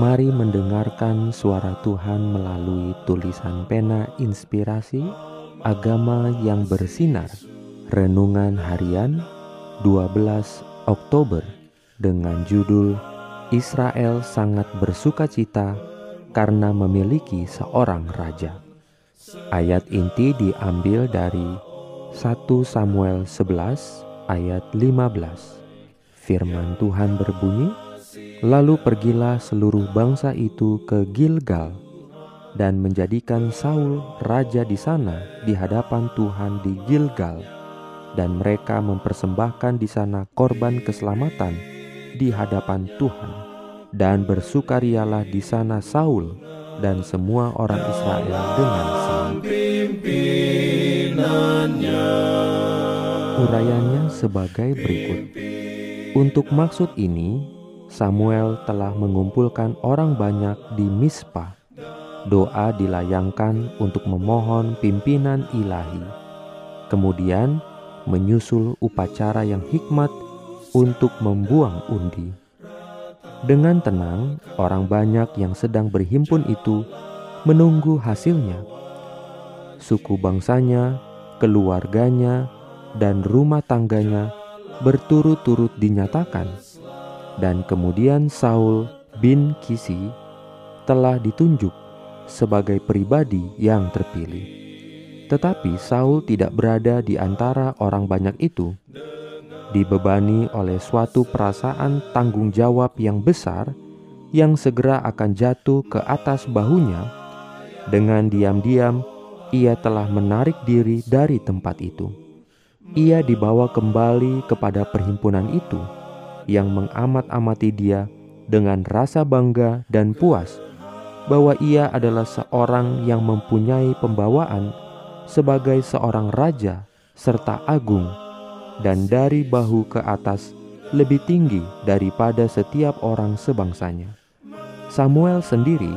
Mari mendengarkan suara Tuhan melalui tulisan pena inspirasi agama yang bersinar. Renungan harian 12 Oktober dengan judul Israel sangat bersuka cita karena memiliki seorang raja. Ayat inti diambil dari 1 Samuel 11 ayat 15. Firman Tuhan berbunyi, Lalu pergilah seluruh bangsa itu ke Gilgal dan menjadikan Saul raja di sana di hadapan Tuhan di Gilgal dan mereka mempersembahkan di sana korban keselamatan di hadapan Tuhan dan bersukarialah di sana Saul dan semua orang Israel dengan senang. Urayanya sebagai berikut. Untuk maksud ini, Samuel telah mengumpulkan orang banyak di Mispa. Doa dilayangkan untuk memohon pimpinan ilahi. Kemudian menyusul upacara yang hikmat untuk membuang undi. Dengan tenang, orang banyak yang sedang berhimpun itu menunggu hasilnya. Suku bangsanya, keluarganya, dan rumah tangganya berturut-turut dinyatakan dan kemudian Saul bin Kisi telah ditunjuk sebagai pribadi yang terpilih. Tetapi Saul tidak berada di antara orang banyak itu, dibebani oleh suatu perasaan tanggung jawab yang besar yang segera akan jatuh ke atas bahunya. Dengan diam-diam, ia telah menarik diri dari tempat itu. Ia dibawa kembali kepada perhimpunan itu yang mengamat-amati dia dengan rasa bangga dan puas bahwa ia adalah seorang yang mempunyai pembawaan sebagai seorang raja serta agung dan dari bahu ke atas lebih tinggi daripada setiap orang sebangsanya. Samuel sendiri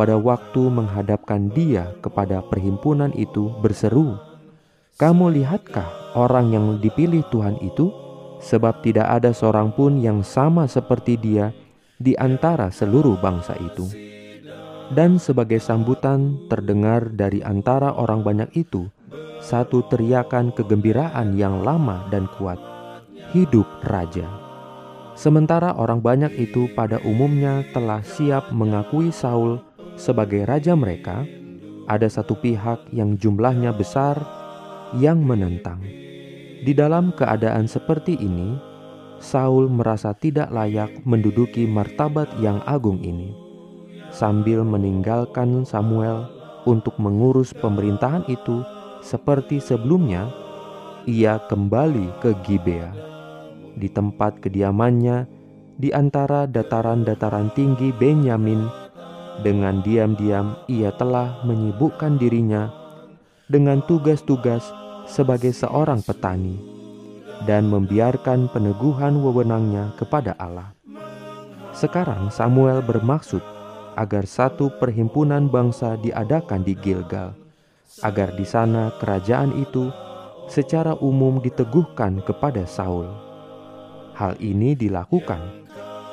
pada waktu menghadapkan dia kepada perhimpunan itu berseru, "Kamu lihatkah orang yang dipilih Tuhan itu?" Sebab tidak ada seorang pun yang sama seperti dia di antara seluruh bangsa itu. Dan sebagai sambutan terdengar dari antara orang banyak itu satu teriakan kegembiraan yang lama dan kuat. Hidup raja. Sementara orang banyak itu pada umumnya telah siap mengakui Saul sebagai raja mereka, ada satu pihak yang jumlahnya besar yang menentang. Di dalam keadaan seperti ini, Saul merasa tidak layak menduduki martabat yang agung ini. Sambil meninggalkan Samuel untuk mengurus pemerintahan itu seperti sebelumnya, ia kembali ke Gibea. Di tempat kediamannya di antara dataran-dataran tinggi Benyamin, dengan diam-diam ia telah menyibukkan dirinya dengan tugas-tugas sebagai seorang petani dan membiarkan peneguhan wewenangnya kepada Allah. Sekarang Samuel bermaksud agar satu perhimpunan bangsa diadakan di Gilgal, agar di sana kerajaan itu secara umum diteguhkan kepada Saul. Hal ini dilakukan,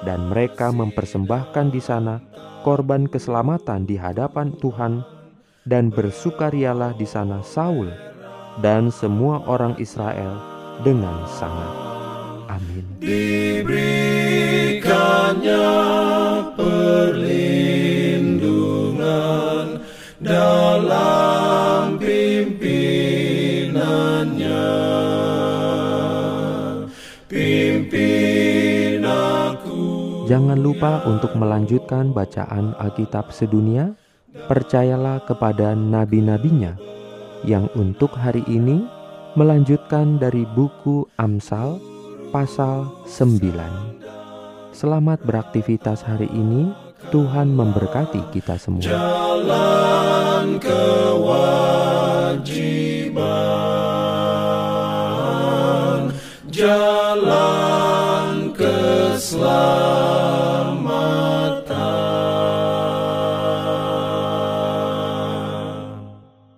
dan mereka mempersembahkan di sana korban keselamatan di hadapan Tuhan, dan bersukarialah di sana Saul dan semua orang Israel dengan sangat. Amin. Diberikannya perlindungan dalam pimpinannya. Pimpin aku. Jangan lupa untuk melanjutkan bacaan Alkitab sedunia. Percayalah kepada nabi-nabinya yang untuk hari ini melanjutkan dari buku Amsal pasal 9. Selamat beraktivitas hari ini. Tuhan memberkati kita semua. Jalan kewajiban, jalan keselamatan.